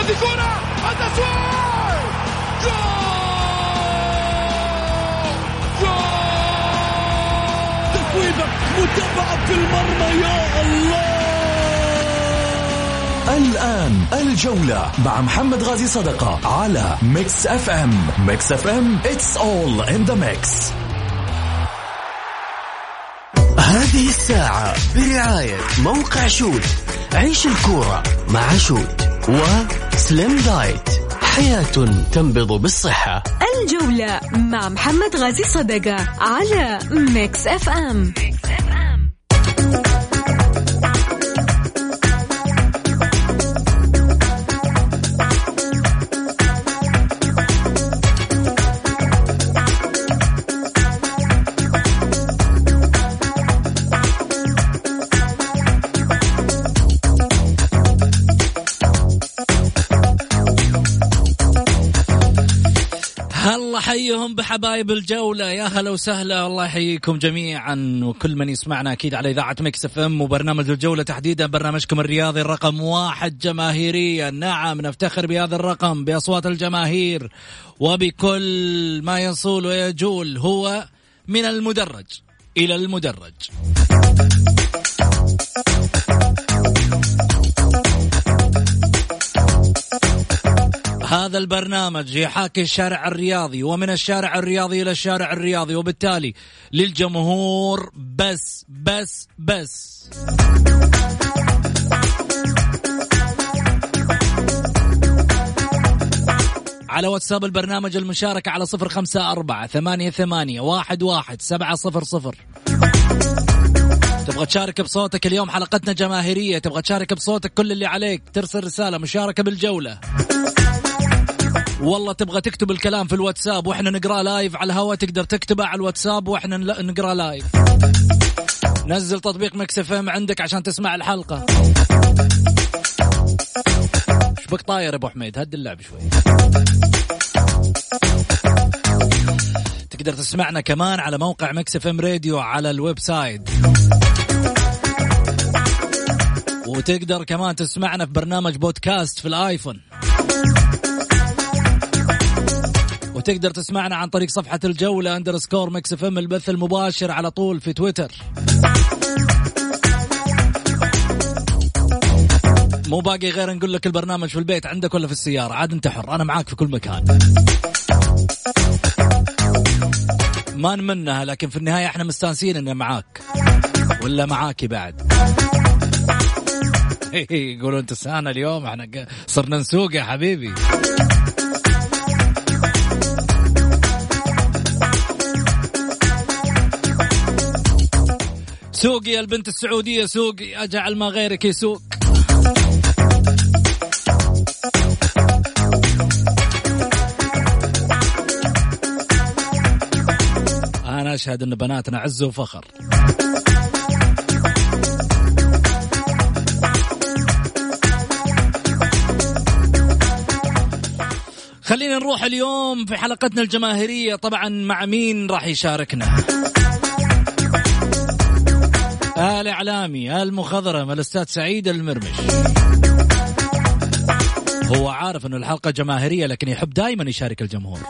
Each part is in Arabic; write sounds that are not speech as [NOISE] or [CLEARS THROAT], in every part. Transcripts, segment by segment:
هذه كرة التسويق goal! goal! تصويبة متابعة في المرمى يا الله! الآن الجولة مع محمد غازي صدقة على Mix FM. Mix FM it's all in the mix. هذه الساعة برعاية موقع شوت. عيش الكورة مع شوت وسليم دايت حياة تنبض بالصحة. الجولة مع محمد غازي صدقة على Mix FM, Mix حيهم بحبايب الجولة. يا هلا وسهلا. الله يحييكم جميعا. وكل من يسمعنا أكيد على إذاعة Mix FM وبرنامج الجولة تحديدا. برنامجكم الرياضي الرقم واحد جماهيريا. نعم نفتخر بهذا الرقم بأصوات الجماهير. وبكل ما يصول ويجول هو من المدرج إلى المدرج. هذا البرنامج يحاكي الشارع الرياضي ومن الشارع الرياضي إلى الشارع الرياضي وبالتالي للجمهور بس بس بس. على واتساب البرنامج المشاركة على صفر خمسة أربعة ثمانية ثمانية واحد واحد سبعة صفر صفر. تبغى تشارك بصوتك اليوم حلقتنا جماهيرية تبغى تشارك بصوتك كل اللي عليك ترسل رسالة مشاركة بالجولة. والله تبغى تكتب الكلام في الواتساب وإحنا نقرأ live على الهواء تقدر تكتبه على الواتساب وإحنا نقرأ live نزل تطبيق Mix FM عندك عشان تسمع الحلقة. إيش بك طاير أبو حميد؟ هد اللعب شوي. تقدر تسمعنا كمان على موقع Mix FM Radio على ال website وتقدر كمان تسمعنا في برنامج بودكاست في ال iPhone. وتقدر تسمعنا عن طريق صفحة الجولة underscore Mix FM البث المباشر على طول في تويتر. مو باقي غير نقول لك البرنامج في البيت عندك ولا في السيارة عاد انت حر أنا معاك في كل مكان. ما نمنها لكن في النهاية إحنا مستانسين إنه معاك. ولا معاكي بعد. [LAUGHS] يقولوا انت اليوم إحنا صرنا نسوق يا حبيبي. سوقي البنت السعودية سوقي. أجعل ما غيرك يسوق. أنا أشهد أن بناتنا عز وفخر. خلينا نروح اليوم في حلقتنا الجماهيرية. طبعا مع مين راح يشاركنا؟ الإعلامي المخضرم الأستاذ سعيد المرمش. هو عارف أنه الحلقة جماهيرية لكن يحب دائما يشارك الجمهور.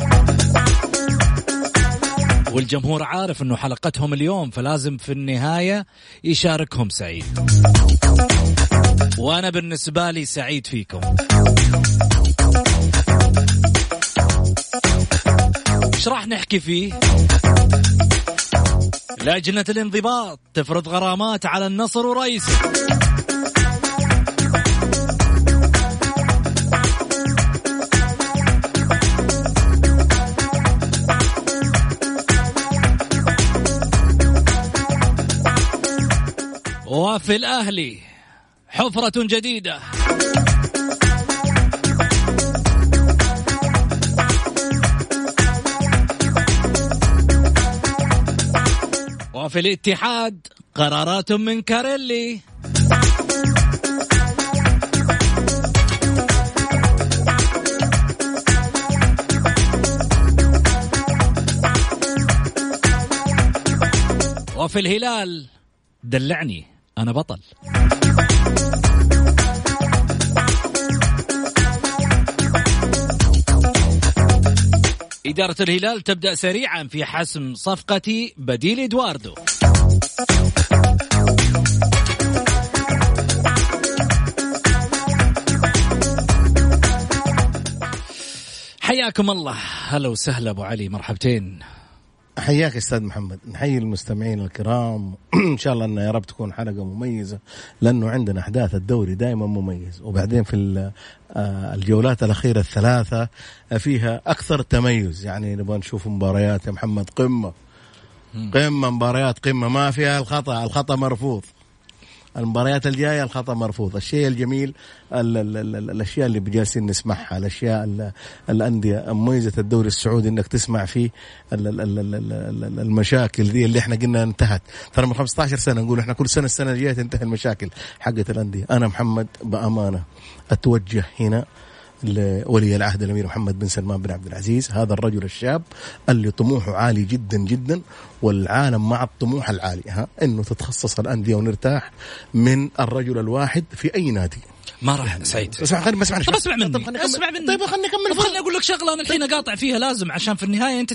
والجمهور عارف أنه حلقتهم اليوم فلازم في النهاية يشاركهم سعيد. وأنا بالنسبة لي سعيد فيكم. إيش راح نحكي فيه؟ لجنة الانضباط تفرض غرامات على النصر ورئيسه. وفي الأهلي حفرة جديدة. وفي الاتحاد قرارات من كاريلي. وفي الهلال دلعني أنا بطل. إدارة الهلال تبدأ سريعا في حسم صفقة بديل إدواردو. حياكم الله. هلا وسهلا أبو علي مرحبتين. حياك أستاذ محمد. نحيي المستمعين الكرام. [CLEARS THROAT] إن شاء الله انه يا رب تكون حلقة مميزة لأنه عندنا أحداث الدوري دائما مميز. وبعدين في آه، الجولات الأخيرة الثلاثة فيها أكثر تميز. يعني نبغى نشوف مباريات يا محمد. قمة. قمة مباريات قمة. ما فيها الخطأ. الخطأ مرفوض. المباريات الجاية الخطأ مرفوض. الشيء الجميل ال ال ال الأشياء اللي بجالسين نسمعها الأشياء الأندية. مميزة الدوري السعودي إنك تسمع فيه ال ال ال ال المشاكل دي اللي إحنا قلنا انتهت. ترى من 15 سنة نقول إحنا كل سنة السنة الجاية تنتهي المشاكل حقت الأندية. أنا محمد بأمانة أتوجه هنا لولي العهد الأمير محمد بن سلمان بن عبد العزيز. هذا الرجل الشاب اللي طموحه عالي جدا جدا والعالم مع الطموح العالي. ها إنه تتخصص الأندية ونرتاح من الرجل الواحد في أي نادي. ما راح سعيد. اسمع خليني اسمع طب اسمع مني. طيب اسمع مني. طيب خليني أكمل. خليني أقول لك شغلة أنا الحين أقاطع فيها لازم عشان في النهاية أنت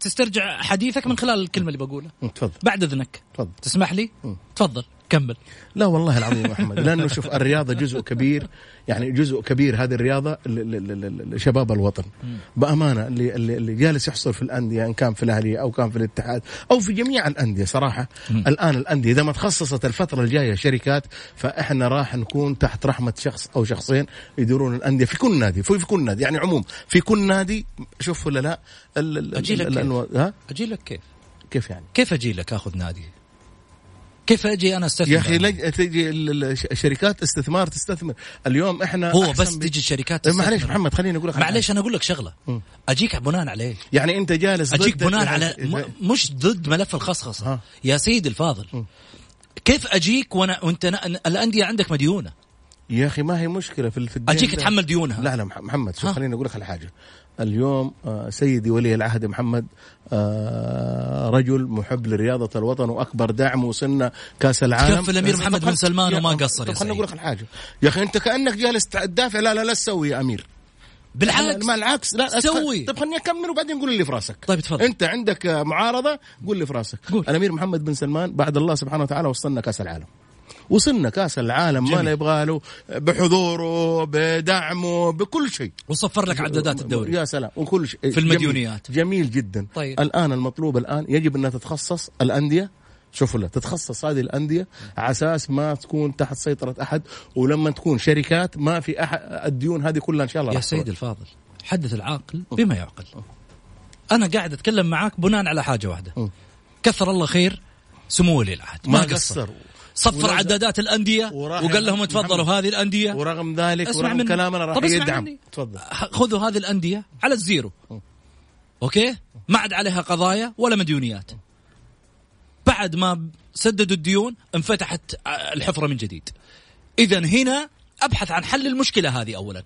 تسترجع حديثك من خلال الكلمة اللي بقولها. تفضل. بعد إذنك. تفضل. تسمح لي؟ تفضل. كمل لا والله العظيم يا احمد لأنه شوف الرياضة جزء كبير يعني جزء كبير هذه الرياضة لشباب الوطن بأمانة اللي اللي جالس يحصل في الأندية إن كان في الاهليه أو كان في الاتحاد أو في جميع الأندية صراحة الآن الأندية إذا ما تخصصت الفترة الجاية شركات فإحنا راح نكون تحت رحمة شخص أو شخصين يديرون الأندية في كل نادي في كل نادي يعني عموم في كل نادي شوف ولا لا أجي لك كيف؟ أجي لك كيف؟ كيف يعني؟ كيف أجي لك آخذ نادي؟ كيف أجي أنا أستثمر؟ يا أخي لج... تجي الشركات استثمار تستثمر. اليوم إحنا هو بس تجي الشركات تستثمر. معليش محمد خليني أقول لك معليش أنا أقول لك شغلة. م. أجيك بناء على إيه؟ يعني أنت جالس أجيك بناء على م... مش ضد ملف الخصخصة. ها. يا سيدي الفاضل م. كيف أجيك وأنا وأنت الأندية عندك مديونة؟ يا أخي ما هي مشكلة في الدين أجيك تحمل ديونها. لا لا محمد شوف خليني أقول لك على حاجة. اليوم آه، سيدي ولي العهد محمد آه، رجل محب لرياضة الوطن وأكبر دعم وصلنا كأس العالم. كف الأمير محمد بن سلمان وما قصر طب خليني أقول لك الحاجة. يا أخي أنت كأنك جالس تدافع. لا لا لا تسوي يا أمير. بالعكس. ما العكس. لا سوي طيب خليني أكمل وبعدين قول اللي في راسك. طيب تفضل. أنت عندك معارضة قول اللي في راسك. قول. الأمير محمد بن سلمان بعد الله سبحانه وتعالى وصلنا كأس العالم. وصلنا كاس العالم جميل. ما نبغى له بحضوره بدعمه بكل شيء. وصفر لك عدادات الدوري. يا سلام وكل شيء. في المديونيات. جميل, جميل جدا. طيب. الآن المطلوب الآن يجب انها تتخصص الأندية. شوفوا لا تتخصص هذه الأندية على أساس ما تكون تحت سيطرة أحد ولما تكون شركات ما في احد الديون هذه كلها إن شاء الله يا سيدي الفاضل حدث العاقل بما يعقل. أنا قاعد أتكلم معاك بناء على حاجة واحدة. كثر الله خير سمو ولي العهد. ما, ما قصر. صفر عدادات الأندية. وقال لهم تفضلوا هذه الأندية. ورغم ذلك ورغم من كلامنا راح يدعم. تفضل. خذوا هذه الأندية على ال zero. okay؟ ما عاد عليها قضايا ولا مديونيات. بعد ما سددوا الديون انفتحت الحفرة من جديد. اذا هنا أبحث عن حل المشكلة هذه اولا.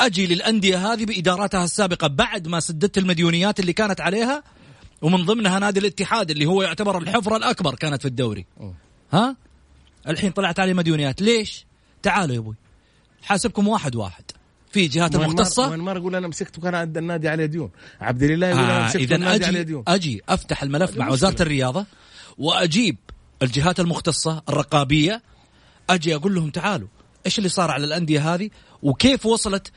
أجي للأندية هذه بإداراتها السابقة بعد ما سددت المديونيات اللي كانت عليها ومن ضمنها نادي الاتحاد اللي هو يعتبر الحفرة الأكبر كانت في الدوري. ها؟ الحين طلعت عليه مديونيات. ليش؟ تعالوا يا أبوي. حاسبكم واحد واحد. في جهات المختصة من مرة يقول أنا مسكت وكان النادي عليه ديون. عبد الله يقول أنا آه، مسكت إذا النادي عليه ديون. أجي أفتح الملف مع وزارة الرياضة وأجيب الجهات المختصة الرقابية. أجي أقول لهم تعالوا إيش اللي صار على الأندية هذه؟ وكيف وصلت؟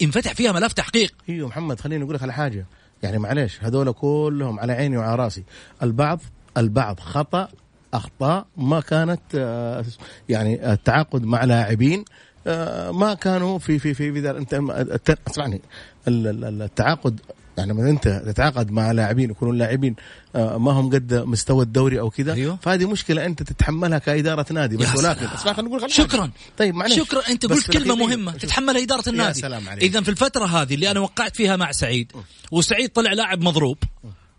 ينفتح فيها ملف تحقيق. إيوه محمد خليني أقول لك على حاجة. يعني معليش هذول كلهم على عيني وعلى رأسي. البعض البعض خطأ أخطاء ما كانت آه، يعني التعاقد مع لاعبين آه، ما كانوا في في في, في أنت أسمعني. التعاقد يعني لما أنت تتعاقد مع لاعبين يكونوا اللاعبين آه، ما هم قد مستوى الدوري أو كذا أيوه؟ فهذه مشكلة أنت تتحملها كإدارة نادي بس ولكن اسمع خلينا نقول شكرا. طيب معلش شكرا. أنت قلت كلمة مهمة تتحملها إدارة النادي. اذا في الفترة هذه اللي أنا وقعت فيها مع سعيد وسعيد طلع لاعب مضروب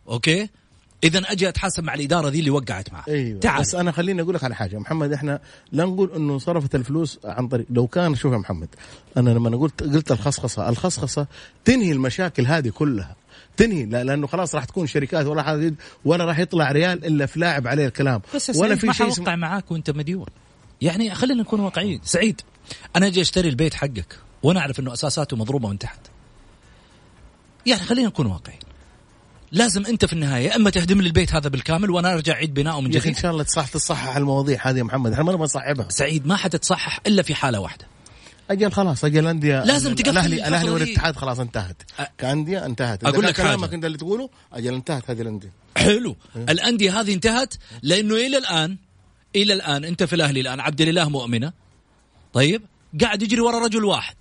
أوكي؟ إذا أجي أتحاسب مع الإدارة ذي اللي وقعت معه أيوة. تعال. بس أنا خليني أقول لك على حاجة. محمد إحنا لا نقول إنه صرفت الفلوس عن طريق لو كان شوف يا محمد أنا لما قلت قلت الخصخصة الخصخصة تنهي المشاكل هذه كلها. تنهي لأنه خلاص راح تكون شركات ولا ولا راح يطلع ريال إلا في لاعب عليه الكلام. بس ولا في شيء اسمه معاك وأنت مديون. يعني خلينا نكون واقعيين. سعيد أنا أجي أشتري البيت حقك وأنا أعرف إنه أساساته مضروبة من تحت. يعني خلينا نكون واقعيين. لازم انت في النهاية اما تهدم لي البيت هذا بالكامل وأنا ارجع اعيد بناؤه من أخي إن جديد شاء الله تصح تصحح المواضيع هذه يا محمد. إحنا ما نبغى نصعبها سعيد ما حتتصحح إلا في حالة واحدة. أجل خلاص أجل الانديه لازم تقفل الاهلي الأهلي. والاتحاد خلاص انتهت. أ- كأندية انتهت. إذا لك. كلامك أنت اللي تقوله أجل انتهت هذه الأندية. حلو. الأندية هذه انتهت لأنه إلى الان إلى الآن أنت في الأهلي الآن عبد الإله مؤمنة. طيب؟ قاعد يجري ورا رجل واحد.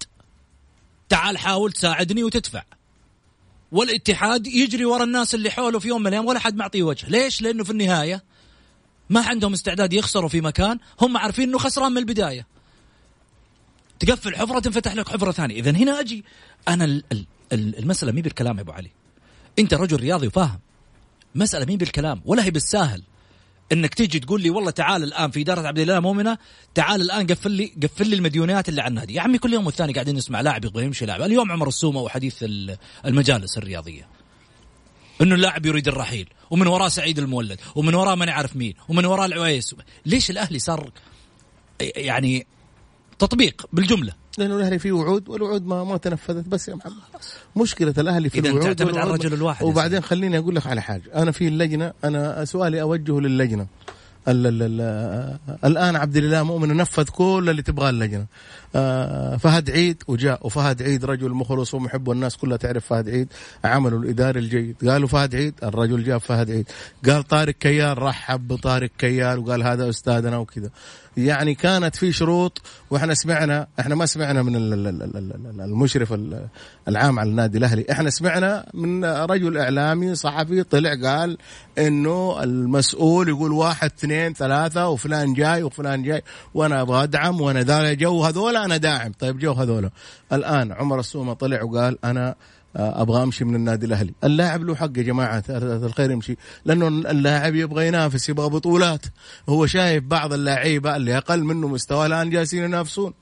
تعال حاول تساعدني وتدفع. والاتحاد يجري ورا الناس اللي حوله في يوم من الأيام ولا حد معطيه وجه. ليش؟ لأنه في النهاية ما عندهم استعداد يخسروا في مكان هم عارفين إنه خسران من البداية. تقفل حفرة تنفتح لك حفرة ثانية. اذا هنا أجي أنا ال- ال- ال- المسألة مي بالكلام يا أبو علي. أنت رجل رياضي وفاهم. مسألة مين بالكلام ولا هي بالساهل. إنك تيجي تقول لي والله تعال الآن في إدارة عبد الله مؤمنة تعال الآن قفل لي قفل لي المديونيات اللي على النادي يا عمي كل يوم والثاني قاعدين نسمع لاعب يبغى يمشي لاعب. اليوم عمر السومة وحديث ال- المجالس الرياضية. إنه اللاعب يريد الرحيل ومن وراه سعيد المولد ومن وراه ما نعرف مين ومن وراه العويس. ليش الأهلي صار يعني تطبيق بالجملة. لأنه الأهلي فيه وعود والوعود ما ما تنفذت بس يا محمد. مشكلة الأهلي في إذا الوعود تعتمد على الرجل الواحد وبعدين خليني أقول لك على حاجة. أنا في اللجنة أنا سؤالي أوجهه للجنة. ال ال ال الآن عبد الله مؤمن نفذ كل اللي تبغاه اللجنة. آه فهد عيد وجاء وفهد عيد رجل مخلص ومحب والناس كلها تعرف فهد عيد عمله الاداري الجيد. قالوا فهد عيد الرجل جاب فهد عيد. قال طارق كيال رحب بطارق كيال وقال هذا أستاذنا وكذا. يعني كانت في شروط وإحنا سمعنا إحنا ما سمعنا من ال- ال- ال- ال- المشرف ال- العام على النادي الأهلي. إحنا سمعنا من رجل إعلامي صحفي طلع قال إنه المسؤول يقول واحد اثنين ثلاثة وفلان جاي وفلان جاي وأنا أبغى أدعم وأنا ذا جو هذول أنا داعم. طيب جو هذول. الآن عمر السومة طلع وقال أنا آه، أبغى أمشي من النادي الأهلي، اللاعب له حق يا جماعة الخير يمشي، لأنه اللاعب يبغى ينافس يبغى بطولات، هو شايف بعض اللعيبه اللي أقل منه مستوى الآن جالسين ينافسون.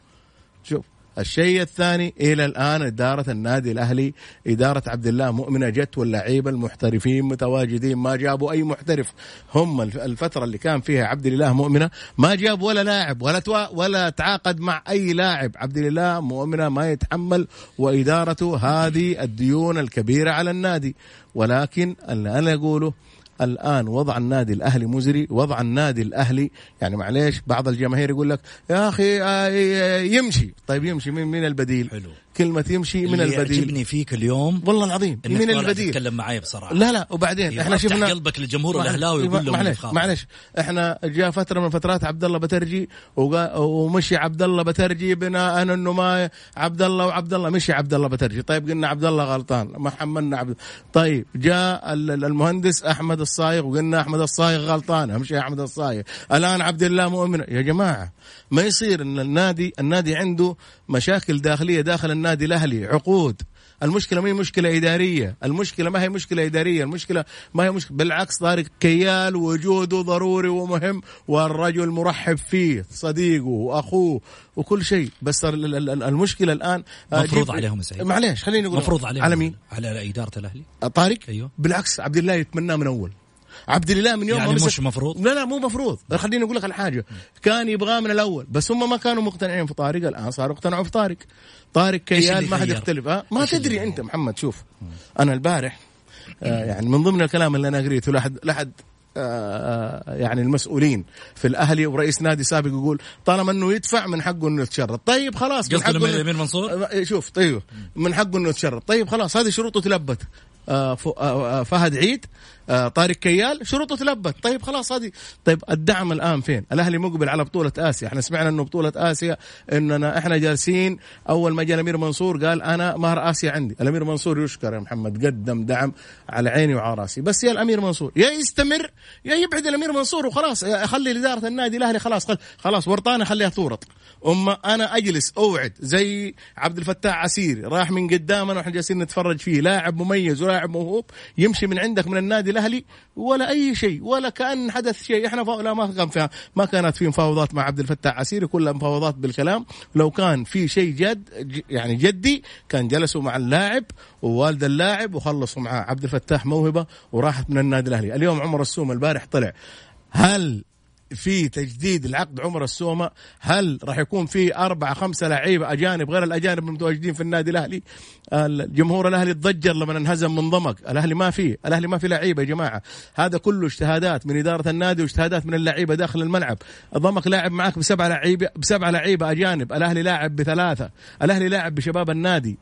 شوف. الشيء الثاني إلى الآن إدارة النادي الأهلي إدارة عبد الله مؤمنة جت واللعيبة المحترفين متواجدين ما جابوا أي محترف. هم الف- الفترة اللي كان فيها عبد الله مؤمنة ما جاب ولا لاعب ولا توا ولا تعاقد مع أي لاعب. عبد الله مؤمنة ما يتحمل وإدارته هذه الديون الكبيرة على النادي. ولكن اللي أنا أقوله الآن وضع النادي الأهلي مزري وضع النادي الأهلي يعني معليش بعض الجماهير يقول لك يا أخي آه، يمشي طيب يمشي من البديل حلو. كلمه يمشي من اللي البديل. يعجبني فيك اليوم والله العظيم من البديل. تتكلم معي بصراحه لا لا وبعدين إحنا شفنا قلبك للجمهور الأهلاوي ويقول لهم اللي معلش. معلش. إحنا جاء فترة من فترات عبد الله بترجي ومشي عبد الله بترجي بناء إنه ما عبد الله وعبد الله. مشي عبد الله بترجي. طيب قلنا عبد الله غلطان. ما حملنا عبد طيب جاء ال- ال- المهندس أحمد الصايغ وقلنا أحمد الصايغ غلطان. امشي أحمد الصايغ. الآن عبد الله مؤمن. يا جماعة ما يصير إن النادي النادي عنده مشاكل داخلية داخل النادي. الأهلي عقود. المشكلة ما هي مشكلة إدارية المشكلة ما هي مشكلة إدارية المشكلة ما هي مشكلة بالعكس طارق كيال وجوده ضروري ومهم والرجل مرحب فيه صديقه وأخوه وكل شيء. بس ال- ال- ال- المشكلة الآن آه، مفروض عليهم سعيد. معليش خليني أقول مفروض عليهم. على مين؟ على إدارة الأهلي. طارق؟ أيوه. بالعكس عبد الله يتمناه من أول. عبد الله من يوم يعني ما مسك- مش مفروض؟ لا لا مو مفروض. خليني أقول لك على حاجة. كان يبغاه من الأول بس هم ما كانوا مقتنعين في طارق. الآن صاروا اقتنعوا في طارق. طارق اللي ما حد؟ يختلف. ها؟ ما تدري؟ أنت محمد شوف. أنا البارح آه يعني من ضمن الكلام اللي أنا قريته لحد لحد آه، آه، يعني المسؤولين في الأهلي ورئيس نادي سابق يقول طالما إنه يدفع من حقه إنه يتشرط طيب خلاص من حقه الأمير منصور؟ آه، شوف طيب. من حقه إنه يتشرط طيب خلاص هذه شروطه تلبت. آه، فهد عيد طارق كيال شروطه تلبت. طيب خلاص هذه طيب الدعم الآن فين؟ الأهلي مقبل على بطولة آسيا. إحنا سمعنا إنه بطولة آسيا اننا إحنا جالسين أول ما جاء الأمير منصور قال أنا مهر آسيا عندي. الأمير منصور يشكر يا محمد قدم دعم على عيني وعلى راسي. بس يا الأمير منصور يا يستمر يا يبعد الأمير منصور وخلاص خلي اداره النادي الأهلي خلاص. خل خلاص ورطانة خليها تورط. اما أنا أجلس أوعد زي عبد الفتاح عسيري راح من قدامنا وإحنا جالسين نتفرج فيه. لاعب مميز ولاعب موهوب يمشي من عندك من النادي الأهلي ولا أي شيء ولا كأن حدث شيء. إحنا. لا ما كان فيها. ما كانت في مفاوضات مع عبد الفتاح عسيري كلها مفاوضات بالكلام. لو كان في شيء جد يعني جدي كان جلسوا مع اللاعب ووالد اللاعب وخلصوا معاه عبد الفتاح موهبة وراحت من النادي الأهلي. اليوم عمر السوم البارح طلع. هل في تجديد العقد عمر السومة هل راح يكون في أربعة خمسة لعيبة أجانب غير الأجانب المتواجدين في النادي الأهلي؟ الجمهور الأهلي تضجر لما انهزم من ضمك الأهلي ما فيه الأهلي ما في لعيبة يا جماعة. هذا كله اجتهادات من إدارة النادي واجتهادات من اللعيبة داخل الملعب. ضمك لاعب معك بسبعة لعيبة بسبعة لعيبة أجانب الأهلي لاعب بثلاثة الأهلي لاعب بشباب النادي.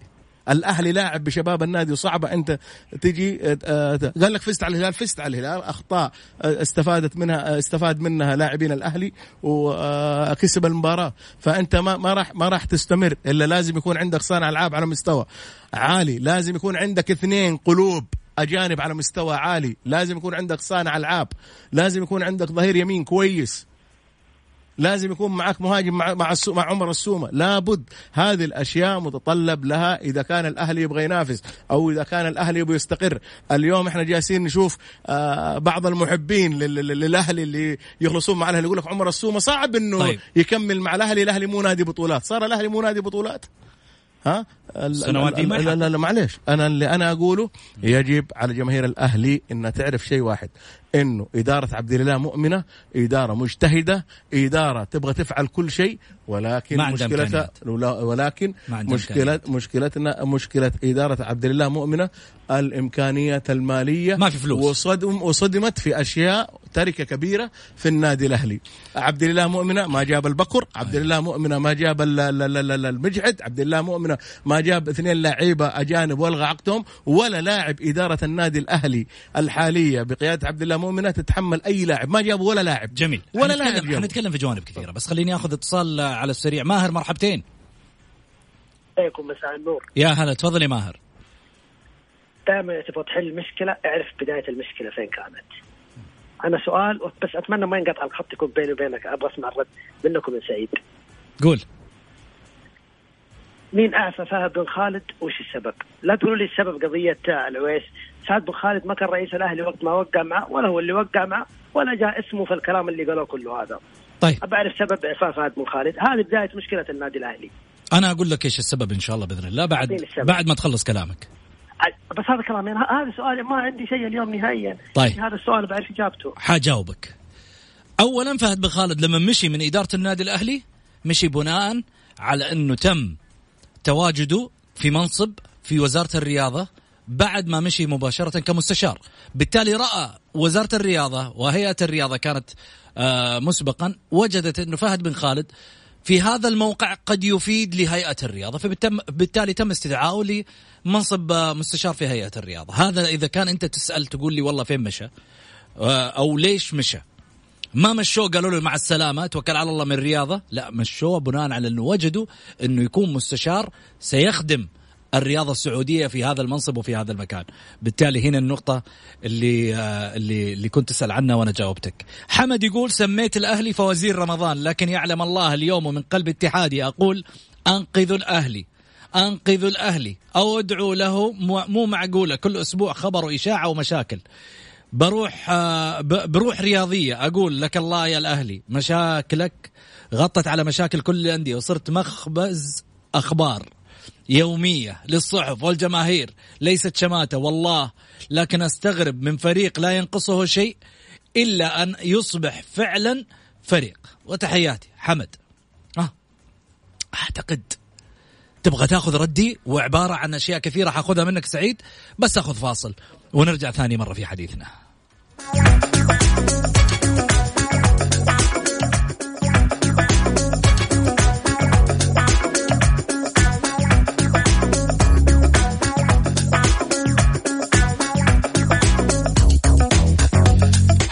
الأهلي لاعب بشباب النادي وصعبه انت تجي آه، آه، قال لك فزت على الهلال فزت على الهلال أخطاء آه، استفادت منها استفاد منها لاعبين الأهلي وكسب المباراة. فأنت ما ما راح ما راح تستمر إلا لازم يكون عندك صانع ألعاب على مستوى عالي لازم يكون عندك اثنين قلوب أجانب على مستوى عالي لازم يكون عندك صانع ألعاب لازم يكون عندك ظهير يمين كويس. لازم يكون معك مهاجم مع مع, مع عمر السومة. لابد هذه الأشياء متطلب لها إذا كان الأهلي يبغى ينافس أو إذا كان الأهلي يبغى يستقر. اليوم إحنا جالسين نشوف آه بعض المحبين للأهلي اللي يخلصون مع الأهلي يقول لك عمر السومة صعب إنه طيب. يكمل مع الأهلي الأهلي مو نادي بطولات. صار الأهلي مو نادي بطولات. ها؟ السنوات دي لا, لا لا معليش. أنا اللي أنا أقوله يجب على جماهير الأهلي انها تعرف شيء واحد إنه إدارة عبد الله مؤمنة إدارة مجتهدة إدارة تبغى تفعل كل شيء ولكن مشكلتها ولكن مشكلة مشكلتنا مشكلة إدارة عبد الله مؤمنة الإمكانيات المالية ما في فلوس. وصدم وصدمت في أشياء تركة كبيرة في النادي الأهلي. عبد الله مؤمنة ما جاب البكر عبد أيوة. الله مؤمنة ما جاب المجحد عبد الله مؤمنة ما جاب اثنين لعيبه أجانب وألغى عقدهم ولا لاعب إدارة النادي الأهلي الحالية بقيادة عبد الله مؤمنة تتحمل أي لاعب ما جابوا ولا لاعب. جميل. ولا لاعب حنتكلم في جوانب كثيرة بس خليني آخذ اتصال على السريع. ماهر مرحبتين. عليكم مساء النور. يا هلا تفضل يا ماهر. دائما تبغى تحل مشكلة اعرف بداية المشكلة فين كانت. أنا سؤال بس أتمنى ما ينقطع الخط يكون بيني وبينك أبغى أسمع الرد منكم من سعيد قول مين أعفى فهد بن خالد وش السبب؟ لا تقولوا لي السبب قضية العويس، سعد بن خالد ما كان رئيس الأهلي وقت ما وقع معه ولا هو اللي وقع معه ولا جاء اسمه في الكلام اللي قالوه كله هذا. طيب أبى أعرف سبب إعفاء فهد بن خالد، هذه بداية مشكلة النادي الأهلي. أنا أقول لك إيش السبب إن شاء الله بإذن الله بعد بعد ما تخلص كلامك. بس هذا كلامي هذا سؤالي ما عندي شيء اليوم نهائيا. طيب هذا السؤال بعرف إجابته. حجاوبك. اولا فهد بن خالد لما مشي من إدارة النادي الأهلي مشي بناء على أنه تم تواجده في منصب في وزارة الرياضة بعد ما مشي مباشرة كمستشار بالتالي رأى وزارة الرياضة وهيئة الرياضة كانت آه، مسبقا وجدت أنه فهد بن خالد في هذا الموقع قد يفيد لهيئة الرياضة. فبالتالي تم استدعائه لمنصب مستشار في هيئة الرياضة. هذا إذا كان أنت تسأل تقول لي والله فين مشى؟ آه، أو ليش مشى؟ ما مشوه؟ قالوا له مع السلامة توكل على الله من الرياضة. لا مشوه بناء على أنه وجدوا أنه يكون مستشار سيخدم الرياضة السعودية في هذا المنصب وفي هذا المكان. بالتالي هنا النقطة اللي آه، اللي اللي كنت تسال عنها وأنا جاوبتك. حمد يقول سميت الأهلي فوزير رمضان لكن يعلم الله اليوم من قلب اتحادي أقول انقذوا الأهلي انقذوا الأهلي أو ادعوا له مو معقولة كل أسبوع خبر وإشاعة ومشاكل. بروح آه، بروح رياضية أقول لك الله يا الأهلي مشاكلك غطت على مشاكل كل الأندية وصرت مخبز أخبار. يومية للصحف والجماهير. ليست شماتة والله. لكن أستغرب من فريق لا ينقصه شيء إلا أن يصبح فعلا فريق. وتحياتي حمد. أه. أعتقد تبغى تاخذ ردي وعبارة عن أشياء كثيرة حاخذها منك سعيد. بس أخذ فاصل ونرجع ثاني مرة في حديثنا.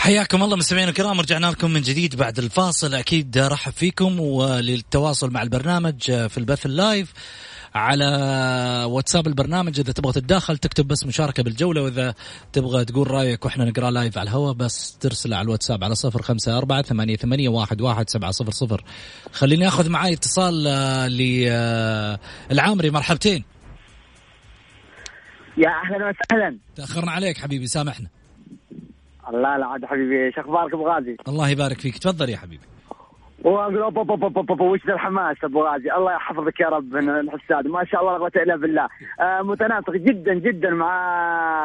حياكم الله مستمعينا الكرام رجعنا لكم من جديد بعد الفاصل. أكيد رحب فيكم وللتواصل مع البرنامج في البث اللايف على واتساب البرنامج. إذا تبغى تتداخل تكتب بس مشاركة بالجولة وإذا تبغى تقول رأيك وإحنا نقرأ لايف على الهواء بس ترسل على الواتساب على صفر خمسة أربعة ثمانية, ثمانية واحد, واحد سبعة صفر صفر. خليني آخذ معي اتصال آه، للعامري مرحبتين. يا أهلا وسهلا. تأخرنا عليك حبيبي سامحنا. الله لا عاد حبيبي إيش أخبارك أبو غازي؟ الله يبارك فيك. تفضل يا حبيبي. وأقول أوب أوب أوب أوب, وش الحماس أبو غازي؟ الله يحفظك يا رب من الحساد. ما شاء الله لا قوة إلا بالله. آه متناسق جدا جدا مع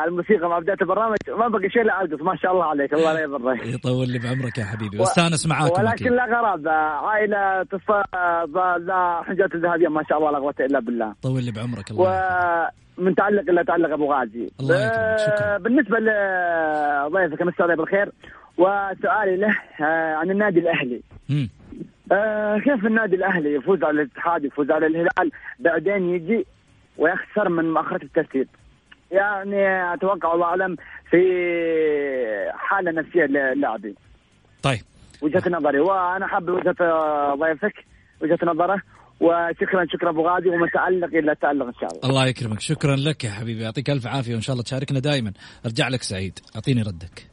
الموسيقى مع بداية البرنامج. ما بقي شيء إلا ارقص ما شاء الله عليك. الله لا يضرك. [LAUGHS] يطول لي بعمرك يا حبيبي. واستانس معاكم ولكن لا غرابة. عائلة تصفى لا حجات الذهبية. ما شاء الله لا قوة إلا بالله. طول لي بعمرك. الله ومن تعلق الا تعلق أبو غازي. الله شكرا. بالنسبة لضيفك مساء الله بالخير. وسؤالي له آه، عن النادي الأهلي. مم. آه كيف النادي الأهلي يفوز على الاتحاد يفوز على الهلال بعدين يجي ويخسر من مؤخرة الترتيب يعني أتوقع الله أعلم في حالة نفسية للاعبين. طيب. وجهة نظري وأنا حاب وجهة ضيفك وجهة نظره. وشكرا شكرا أبو غازي ومتألق إلى تالق إن شاء الله. الله يكرمك. شكرا لك يا حبيبي. يعطيك ألف عافية وإن شاء الله تشاركنا دائما أرجع لك سعيد. أعطيني ردك.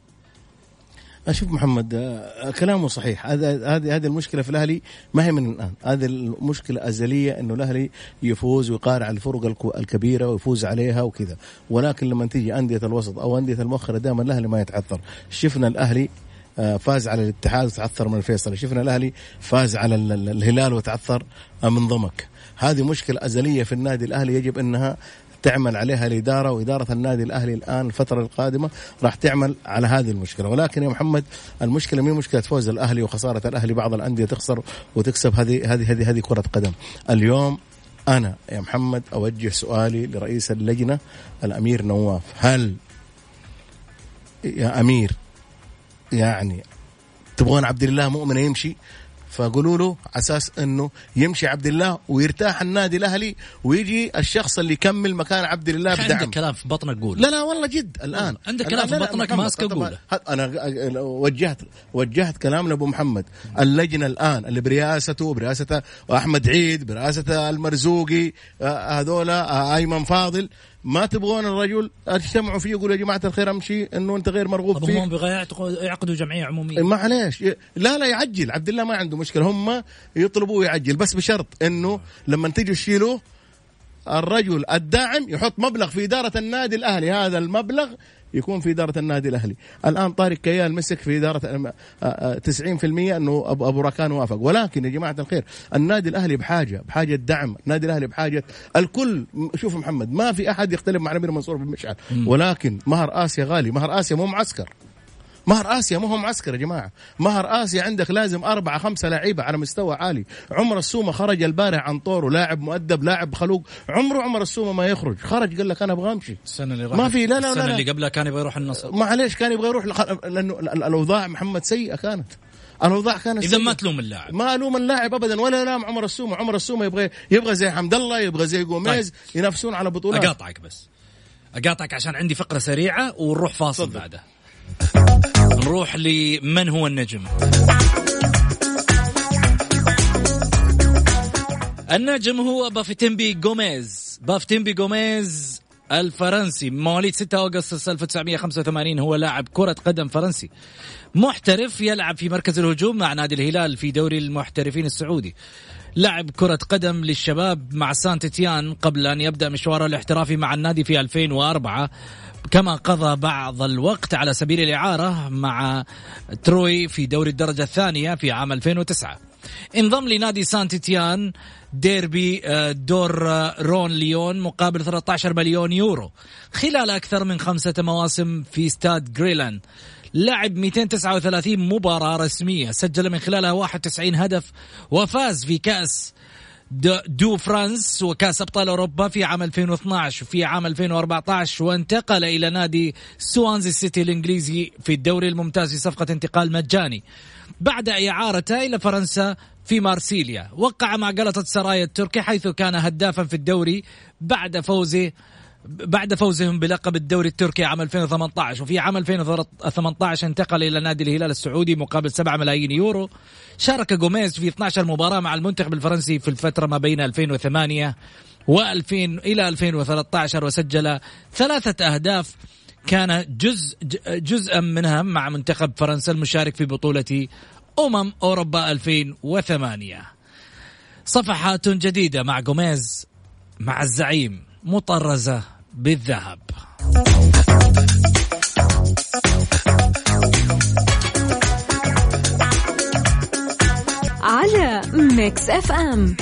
أشوف محمد آه، كلامه صحيح. هذا هذه هذه المشكلة في الأهلي ما هي من الآن. هذه المشكلة أزلية إنه الأهلي يفوز ويقارع الفرق الكبيرة ويفوز عليها وكذا. ولكن لما تيجي أندية الوسط أو أندية المؤخرة دائما الأهلي ما يتعثر. شفنا الأهلي فاز على الاتحاد وتعثر من الفيصل. شفنا الأهلي فاز على الهلال وتعثر من ضمك. هذه مشكلة أزلية في النادي الأهلي يجب إنها تعمل عليها الإدارة وإدارة النادي الأهلي الآن الفترة القادمة راح تعمل على هذه المشكلة. ولكن يا محمد المشكلة مو مشكلة فوز الأهلي وخسارة الأهلي بعض الأندية تخسر وتكسب. هذه هذه هذه هذه كرة قدم. اليوم أنا يا محمد أوجه سؤالي لرئيس اللجنة الأمير نواف. هل يا أمير يعني تبغون عبد الله مؤمن يمشي؟ فقولوا له على أساس إنه يمشي عبد الله ويرتاح النادي الأهلي ويجي الشخص اللي يكمل مكان عبد الله بدعم عندك كلام في بطنك قول. لا لا والله جد الآن. عندك كلام في بطنك ماسكه قوله أنا وجهت وجهت كلام لأبو محمد. اللجنة الآن اللي برئاسته برئاسة أحمد عيد برئاسة المرزوقي آه، هذول آه، أيمن فاضل ما تبغون الرجل اجتمعوا فيه يقولوا يا جماعة الخير أمشي إنه أنت غير مرغوب فيه. هم يعقدوا جمعية عمومية. معليش. لا لا يعجل. عبد الله ما عنده مشكلة. هم يطلبوه يعجل. بس بشرط إنه لما تيجوا تشيلوه الرجل الداعم يحط مبلغ في إدارة النادي الأهلي. هذا المبلغ يكون في إدارة النادي الأهلي. الآن طارق كيال مسك في إدارة 90% آه، آه، إنه أبو راكان وافق. ولكن يا جماعة الخير النادي الأهلي بحاجة بحاجة دعم. النادي الأهلي بحاجة الكل. شوف محمد ما في أحد يختلف مع نبيل منصور بن مشعل ولكن مهر آسيا غالي مهر آسيا مو معسكر. مهر آسيا مو هو معسكر يا جماعة. مهر آسيا عندك لازم أربعة خمسة لعيبة على مستوى عالي. عمر السومة خرج البارح عن طوره لاعب مؤدب لاعب خلوق. عمره عمر السومة ما يخرج. خرج قال لك أنا أبغى أمشي. السنة اللي ما في لا لا السنة لا. اللي قبلها كان يبغى يروح النصر. معليش كان يبغى يروح لأنه الأوضاع محمد سيئة كانت. الأوضاع كانت إذا ما تلوم اللاعب. ما ألوم اللاعب ابدا ولا لام عمر السومة. عمر السومة يبغى يبغى زي حمد الله يبغى زي جوميز طيب. ينافسون على بطولات. أقاطعك بس. أقاطعك عشان عندي فقرة سريعة ونروح فاصل بعدها نروح لمن هو النجم؟ النجم هو بافتنبي جوميز بافتنبي جوميز الفرنسي. مواليد 6 أغسطس 1985 هو لاعب كرة قدم فرنسي. محترف يلعب في مركز الهجوم مع نادي الهلال في دوري المحترفين السعودي. لعب كرة قدم للشباب مع سانت تيان قبل أن يبدأ مشواره الاحترافي مع النادي في 2004 كما قضى بعض الوقت على سبيل الإعارة مع تروي في دوري الدرجة الثانية في عام 2009 انضم لنادي سانت إيتيان ديربي آه، دور آه، رون ليون مقابل 13 مليون يورو. خلال أكثر من خمسة مواسم في ستاد جيرلان لعب 239 مباراة رسمية. سجل من خلالها 91 هدف وفاز في كأس دو فرانس وكاس أبطال أوروبا في عام 2012 وفي عام 2014 وانتقل إلى نادي سوانزي سيتي الإنجليزي في الدوري الممتاز في صفقة انتقال مجاني. بعد إعارته إلى فرنسا في مارسيليا وقع مع قلطة سرايا التركي حيث كان هدافا في الدوري بعد فوزه بعد فوزهم بلقب الدوري التركي عام 2018 وفي عام 2018 انتقل إلى نادي الهلال السعودي مقابل 7 ملايين يورو. شارك جوميز في 12 مباراة مع المنتخب الفرنسي في الفترة ما بين 2008 و2000 إلى 2013 وسجل ثلاثة أهداف. كان جزء جزءا منها مع منتخب فرنسا المشارك في بطولة أمم أوروبا 2008 صفحات جديدة مع جوميز مع الزعيم مطرزة. بالذهب. Mix FM.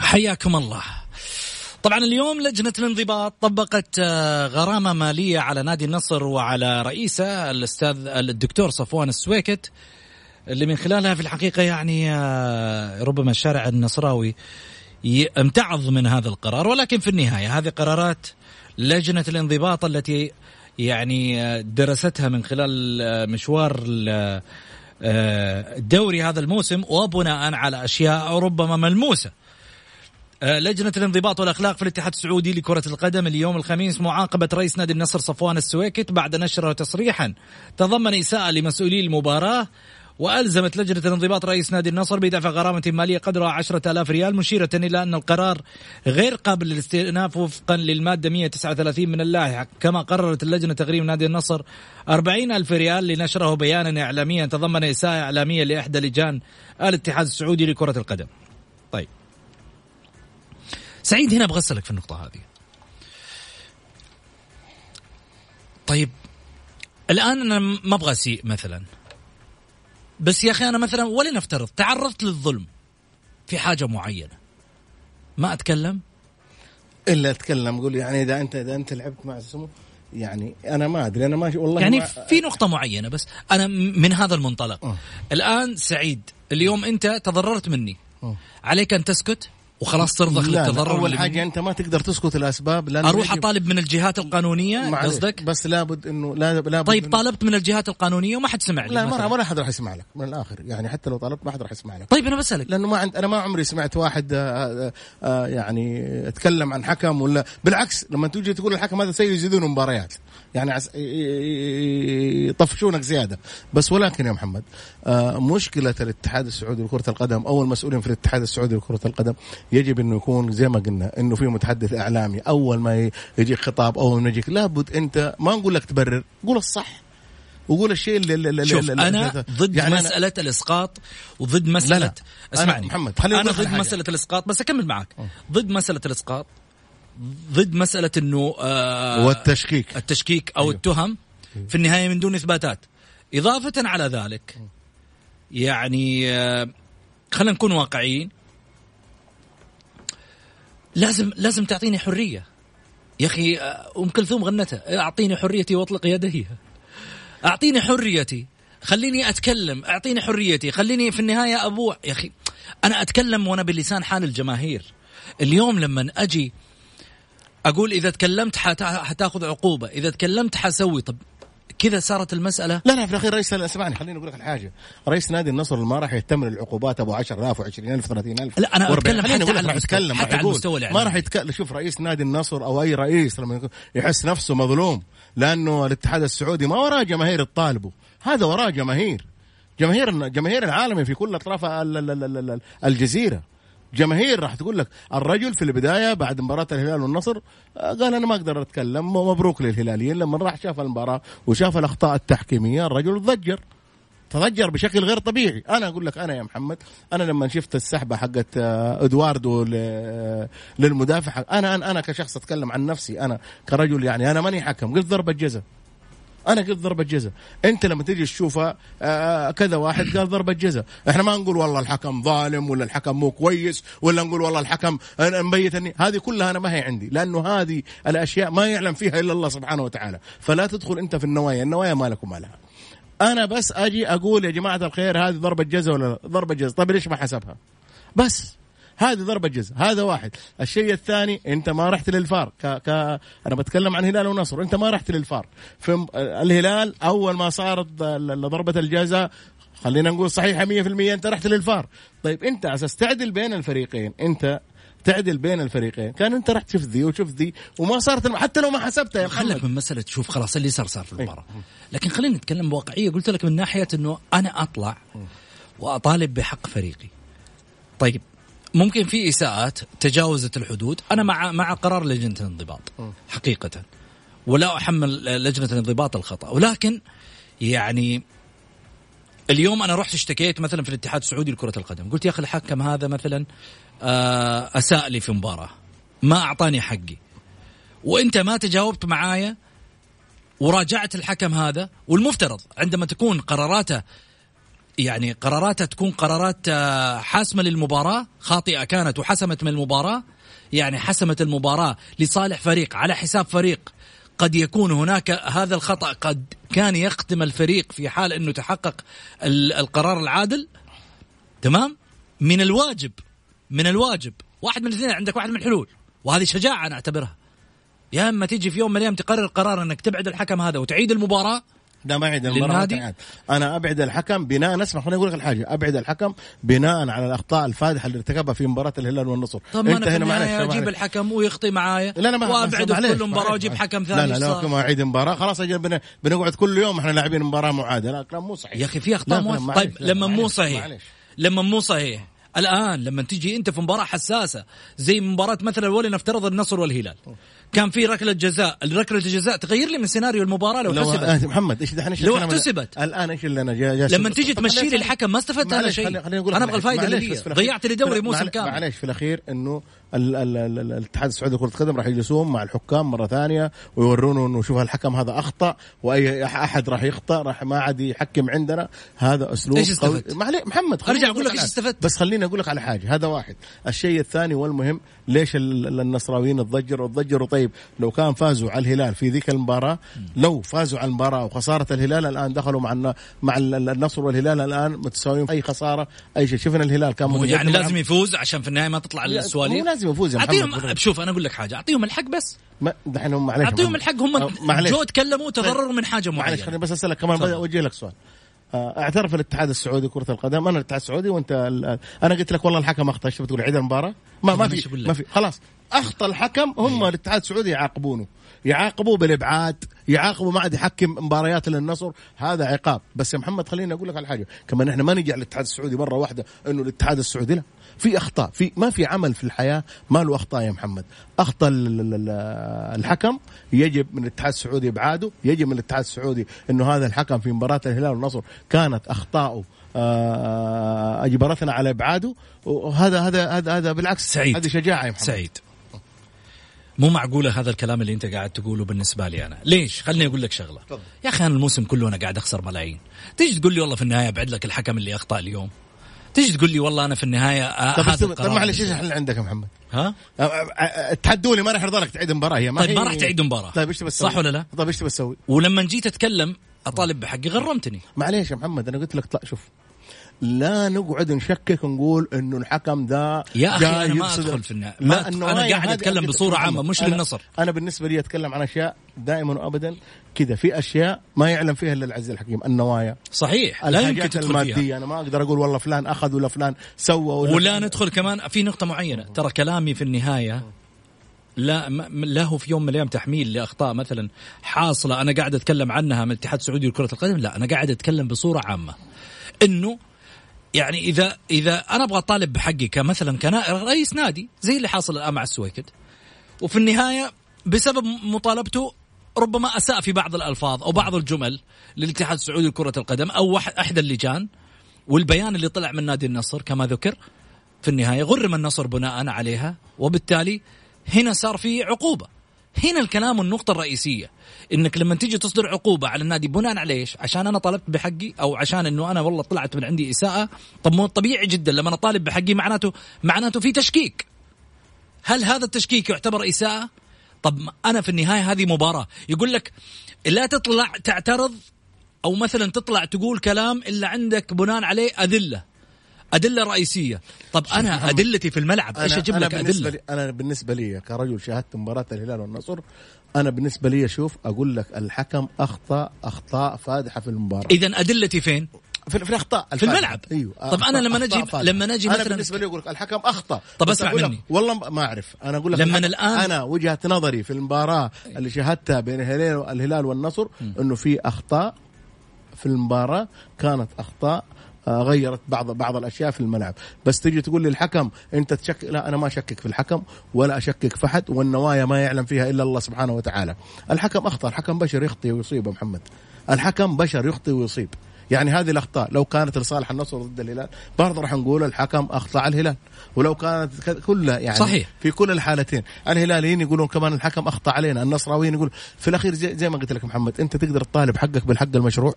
حياكم الله. طبعا اليوم لجنة الانضباط طبقت آه، غرامة مالية على نادي النصر وعلى رئيسه الأستاذ الدكتور صفوان السويكت اللي من خلالها في الحقيقة يعني آه، ربما الشارع النصراوي امتعض من هذا القرار. ولكن في النهاية هذه قرارات لجنة الانضباط التي يعني آه، درستها من خلال مشوار الدوري هذا الموسم وبناء على أشياء ربما ملموسة. آه، لجنة الانضباط والأخلاق في الاتحاد السعودي لكرة القدم اليوم الخميس معاقبة رئيس نادي النصر صفوان السويكت بعد نشره تصريحا تضمن إساءة لمسؤولي المباراة وألزمت لجنة الانضباط رئيس نادي النصر بدفع غرامة مالية قدرها عشرة آلاف ريال مشيرة إلى أن القرار غير قابل للاستئناف وفقا للمادة 139 من اللائحة كما قررت اللجنة تغريم نادي النصر 40 ألف ريال لنشره بيانا إعلاميا تضمن إساءة إعلامية لإحدى لجان الاتحاد السعودي لكرة القدم. طيب. سعيد هنا أبغى أسألك في النقطة هذه. طيب. الآن أنا ما أبغى أسيء مثلا. بس يا أخي أنا مثلا ولنفترض تعرضت للظلم في حاجة معينة. ما أتكلم؟ إلا أتكلم قول يعني إذا انت إذا أنت لعبت مع سمو يعني أنا ما أدري أنا ما والله يعني ما في نقطة معينة بس أنا من هذا المنطلق. أه. الآن سعيد اليوم أنت تضررت مني. أه. عليك أن تسكت؟ وخلاص ترضخ للتضرر أول حاجة؟ أنت ما تقدر تسكت الأسباب لأن أروح يجب- أطالب من الجهات القانونية قصدك؟ بس لابد انه لا لابد طيب إنه- طالبت من الجهات القانونية وما حد سمع لي لا ما ولا حد راح يسمع لك من الآخر. يعني حتى لو طلبت ما حد راح يسمع لك. طيب أنا بسألك. لأنه ما عند أنا ما عمري سمعت واحد آه، آه، آه، يعني أتكلم عن حكم ولا بالعكس لما تيجي تقول الحكم هذا سيء يزيدون مباريات. يعني عس... يطفشونك زيادة. بس ولكن يا محمد مشكلة الاتحاد السعودي لكرة القدم أو المسؤولين في الاتحاد السعودي لكرة القدم يجب انه يكون زي ما قلنا أنه في متحدث إعلامي. أول ما يجيك خطاب أول ما يجيك لابد أنت ما نقول لك تبرر قول الصح. وقول الشيء اللي, اللي شوف اللي أنا ضد يعني أنا- مسألة الإسقاط وضد مساله لا لا. اسمعني أنا- محمد، أنا ضد حاجة. مسألة الإسقاط بس أكمل معك ضد مسألة الإسقاط ضد مسألة إنه آه والتشكيك. التشكيك أو أيوه. التهم في النهاية من دون إثباتات. إضافة على ذلك يعني آه خلينا نكون واقعيين لازم لازم تعطيني حرية. يا أخي أم كلثوم غنتها. أعطيني حريتي وأطلق يدي. أعطيني حريتي. خليني أتكلم. أعطيني حريتي. خليني في النهاية أبوع. يا أخي أنا أتكلم وأنا بلسان حال الجماهير. اليوم لما أجي أقول إذا تكلمت حتا- حتاخذ عقوبة. إذا تكلمت حسوي. طب كذا صارت المسألة؟ لا لا في الأخير رئيس اسمعني خليني أقول لك الحاجة. رئيس نادي النصر ما راح يهتم للعقوبات أبو 10000 و20000 30000 لا، أنا و40. أتكلم خليني حتى على راح المستوى- يتكلم حتى على. المستوى ما الإعلامي. راح يتكلم. شوف رئيس نادي النصر أو أي رئيس لما يحس نفسه مظلوم لأنه الاتحاد السعودي ما وراه جماهير تطالبه هذا وراه جماهير. جماهير جماهير العالم في كل أطراف ال- ال- ال- ال- ال- الجزيرة. جماهير راح تقول لك الرجل في البداية بعد مباراة الهلال والنصر آه، قال أنا ما أقدر أتكلم مبروك للهلاليين لما راح شاف المباراة وشاف الأخطاء التحكيمية الرجل ضجر تضجر بشكل غير طبيعي. أنا أقول لك أنا يا محمد أنا لما شفت السحبة حقت آه، إدواردو ل- للمدافع أنا أنا كشخص أتكلم عن نفسي أنا كرجل يعني أنا ماني حكم قلت ضربة جزاء. أنا قلت ضربة جزاء. أنت لما تيجي تشوفها آه، كذا واحد قال ضربة جزاء. إحنا ما نقول والله الحكم ظالم ولا الحكم مو كويس ولا نقول والله الحكم أنا مبيت هذه كلها أنا ما هي عندي لأنه هذه الأشياء ما يعلم فيها إلا الله سبحانه وتعالى. فلا تدخل أنت في النوايا النوايا ما لكم لها أنا بس أجي أقول يا جماعة الخير هذه ضربة جزاء ولا لا؟ ضربة جزاء. طيب ليش ما حسبها؟ بس. هذه ضربة جزاء. هذا واحد. الشيء الثاني انت ما رحت للفار. ك... ك... أنا بتكلم عن هلال ونصر. انت ما رحت للفار. في الهلال أول ما صارت ضربة الجزاء خلينا نقول صحيحة 100% انت رحت للفار. طيب انت أساس تعدل بين الفريقين انت تعدل بين الفريقين. كان انت رحت شفت ذي وشفت ذي وما صارت الم... حتى لو ما حسبتها يا خلك من مسألة شوف خلاص اللي صار صار في المباراة. لكن خلينا نتكلم بواقعية. قلت لك من ناحية إنه أنا أطلع وأطالب بحق فريقي. طيب ممكن في إساءات تجاوزت الحدود. أنا مع مع قرار لجنة الانضباط حقيقة. ولا أحمل لجنة الانضباط الخطأ. ولكن يعني اليوم أنا رحت اشتكيت مثلا في الاتحاد السعودي لكرة القدم. قلت يا أخي الحكم هذا مثلا آه، أساء لي في مباراة. ما أعطاني حقي. وأنت ما تجاوبت معايا وراجعت الحكم هذا والمفترض عندما تكون قراراته يعني قراراته تكون قرارات آه، حاسمة للمباراة خاطئة كانت وحسمت من المباراة. يعني حسمت المباراة لصالح فريق على حساب فريق. قد يكون هناك هذا الخطأ قد كان يختم الفريق في حال أنه تحقق ال- القرار العادل. تمام؟ من الواجب من الواجب. واحد من الاثنين عندك واحد من الحلول. وهذه شجاعة أنا اعتبرها يا إما تيجي في يوم من الأيام تقرر قرار أنك تبعد الحكم هذا وتعيد المباراة لا ما أعيد المباراة للنادي؟ أنا أبعد الحكم بناء اسمع خليني أقول لك الحاجة أبعد الحكم بناء على الأخطاء الفادحة اللي ارتكبها في مباراة الهلال والنصر طب أنا في معلش، أجيب. الحكم ويخطي معايا لا لا ما وابعده في كل مباراة وأجيب. حكم ثاني لا لا. لا ما أعيد مباراة خلاص بنقعد كل يوم إحنا لاعبين مباراة معاده لا كلام مو صحيح يا أخي في أخطاء مو طيب لما مو صحيح. لما مو صحيح الآن لما تيجي أنت في مباراة حساسة زي مباراة مثلا ولنفترض النصر والهلال كان في ركلة جزاء. ركله الجزاء تغير لي من سيناريو المباراة لو, لو حسبت محمد إيش دحين لو احتسبت. الآن إيش اللي أنا جا جا لما تيجي تمشي لي الحكم ما استفدت أنا شيء. أنا أبغى الفائده اللي ضيعت لي دوري موسم كامل. معليش في الأخير إنه الاتحاد السعودي لكرة القدم راح يجلسون مع الحكام مرة ثانية ويورونه إنه شوف الحكم هذا أخطأ وأي أحد راح يخطأ راح ما عاد يحكم عندنا هذا أسلوب إيش استفدت؟ قوي- معليش محمد أرجع أقول لك حاجة. استفدت؟ بس خليني أقول لك على حاجة هذا واحد الشيء الثاني والمهم ليش ال- ال- النصراويين تضجروا تضجروا طيب لو كان فازوا على الهلال في ذيك المباراة لو فازوا على المباراة وخسارة الهلال الآن دخلوا مع مع ال- النصر والهلال الآن متساويين أي خسارة أي شيء شفنا الهلال كان يعني لازم يفوز عشان في النهاية ما تطلع السواليف لازم يفوز يا محمد. اعطيهم شوف أنا أقول لك حاجة. أعطيهم الحق بس. دحين هم معليش أعطيهم. الحق. هم معليش. جو تكلموا تضرروا من حاجة معلش معينة. خليني بس أسألك كمان. أوجه لك سؤال. آه، اعترف الاتحاد السعودي كرة القدم. أنا الاتحاد السعودي وأنت أنا قلت لك والله الحكم أخطأ إيش بتقول؟ عيد المباراة؟ ما ما في؟ ما في خلاص. أخطأ الحكم هم الاتحاد السعودي يعاقبونه. يعاقبوه بالإبعاد يعاقبوا ما عاد يحكم مباريات للنصر هذا عقاب. بس يا محمد خليني أقول لك على حاجة. كمان إحنا ما نجي على الاتحاد السعودي مرة واحدة إنه الاتحاد السعودي لا. في أخطاء في ما في عمل في الحياة ما له أخطاء يا محمد أخطأ ال- ال- ال- الحكم يجب من الاتحاد السعودي إبعاده يجب من الاتحاد السعودي إنه هذا الحكم في مباراة الهلال والنصر كانت اخطاؤه آه، اجبرتنا على إبعاده وهذا هذا هذا هذا بالعكس سعيد. هذه شجاعة يا محمد سعيد مو معقولة هذا الكلام اللي أنت قاعد تقوله بالنسبة لي أنا، ليش؟ خليني أقول لك شغلة. يا أخي أنا الموسم كله أنا قاعد أخسر ملايين. تيجي تقول لي والله في النهاية أبعد لك الحكم اللي أخطأ اليوم. تيجي تقول لي والله أنا في النهاية آه طب طب معلش إيش الحل عندك يا محمد؟ ها؟ أ- التحدوني ما راح يرضى لك تعيد مباراة هي ما طيب هي ما راح تعيد مباراة. طيب إيش تبي تسوي؟ صح ولا لا؟ طيب إيش تبي تسوي؟ ولما جيت أتكلم أطالب بحقي غرمتني. معليش يا محمد أنا قلت لك طلع شوف لا نقعد نشكك ونقول إنه الحكم ذا يا أخي جاي أنا ما أدخل في النا- لا أنا قاعد بصورة محمد، عامة، مش أنا- للنصر. أنا بالنسبة لي أتكلم عن أشياء دائما وابدا كذا. في أشياء ما يعلم فيها إلا العزيز الحكيم النوايا. صحيح لا يمكن تدخل المادية. فيها. أنا ما أقدر أقول والله فلان أخذ ولا فلان سوى ولا ولا ندخل كمان في نقطة معينة، ترى كلامي في النهاية لا لا هو في يوم من الأيام تحميل لأخطاء مثلا حاصلة أنا قاعد أتكلم عنها من الاتحاد السعودي لكرة القدم. لا أنا قاعد أتكلم بصورة عامة. إنه يعني إذا إذا أنا أبغى أطالب بحقي كمثلا كرئيس نادي زي اللي حاصل الآن مع السويكت وفي النهاية بسبب مطالبته ربما أساء في بعض الألفاظ أو بعض الجمل للاتحاد السعودي لكرة القدم أو احدى اللجان. والبيان اللي طلع من نادي النصر كما ذكر في النهاية غرم النصر بناء عليها وبالتالي هنا صار في عقوبة. هنا الكلام والنقطة الرئيسية إنك لما تيجي تصدر عقوبة على النادي بناء على إيش؟ عشان أنا طلبت بحقي أو عشان إنه أنا والله طلعت من عندي إساءة، طب مو طبيعي جدا لما أنا طالب بحقي معناته معناته في تشكيك. هل هذا التشكيك يعتبر إساءة؟ طب أنا في النهاية هذه مباراة، يقول لك لا تطلع تعترض أو مثلا تطلع تقول كلام إلا عندك بناء عليه ادله. أدلة رئيسية، طب أنا أدلتي في الملعب إيش أجيب لك بالنسبة ادله؟ لي أنا بالنسبة لي كرجل شاهدت مباراة الهلال والنصر أنا بالنسبة لي أشوف أقول لك الحكم أخطأ أخطاء فادحة في المباراة إذا أدلتي فين؟ في, في الأخطاء في الملعب. أيوه طب أنا لما نجي-. لما نجي أنا مثلاً- بالنسبة لي أقول لك الحكم أخطأ طب اسمع مني. والله ما أعرف أنا أقول لك لما الآن- أنا وجهة نظري في المباراة اللي شاهدتها بين الهلال والنصر إنه في أخطاء في المباراة كانت أخطاء غيرت بعض بعض الأشياء في الملعب. بس تجي تقول لي الحكم أنت تشك لا أنا ما أشكك في الحكم ولا أشكك في أحد والنوايا ما يعلم فيها إلا الله سبحانه وتعالى. الحكم أخطأ الحكم بشر يخطي ويصيب محمد. الحكم بشر يخطي ويصيب. يعني هذه الأخطاء لو كانت لصالح النصر ضد الهلال برضه راح نقول الحكم أخطأ على الهلال. ولو كانت كلها يعني صحيح. في كل الحالتين الهلاليين يقولون كمان الحكم أخطأ علينا النصراويين يقول في الأخير زي, زي ما قلت لك محمد أنت تقدر تطالب حقك بالحق المشروع.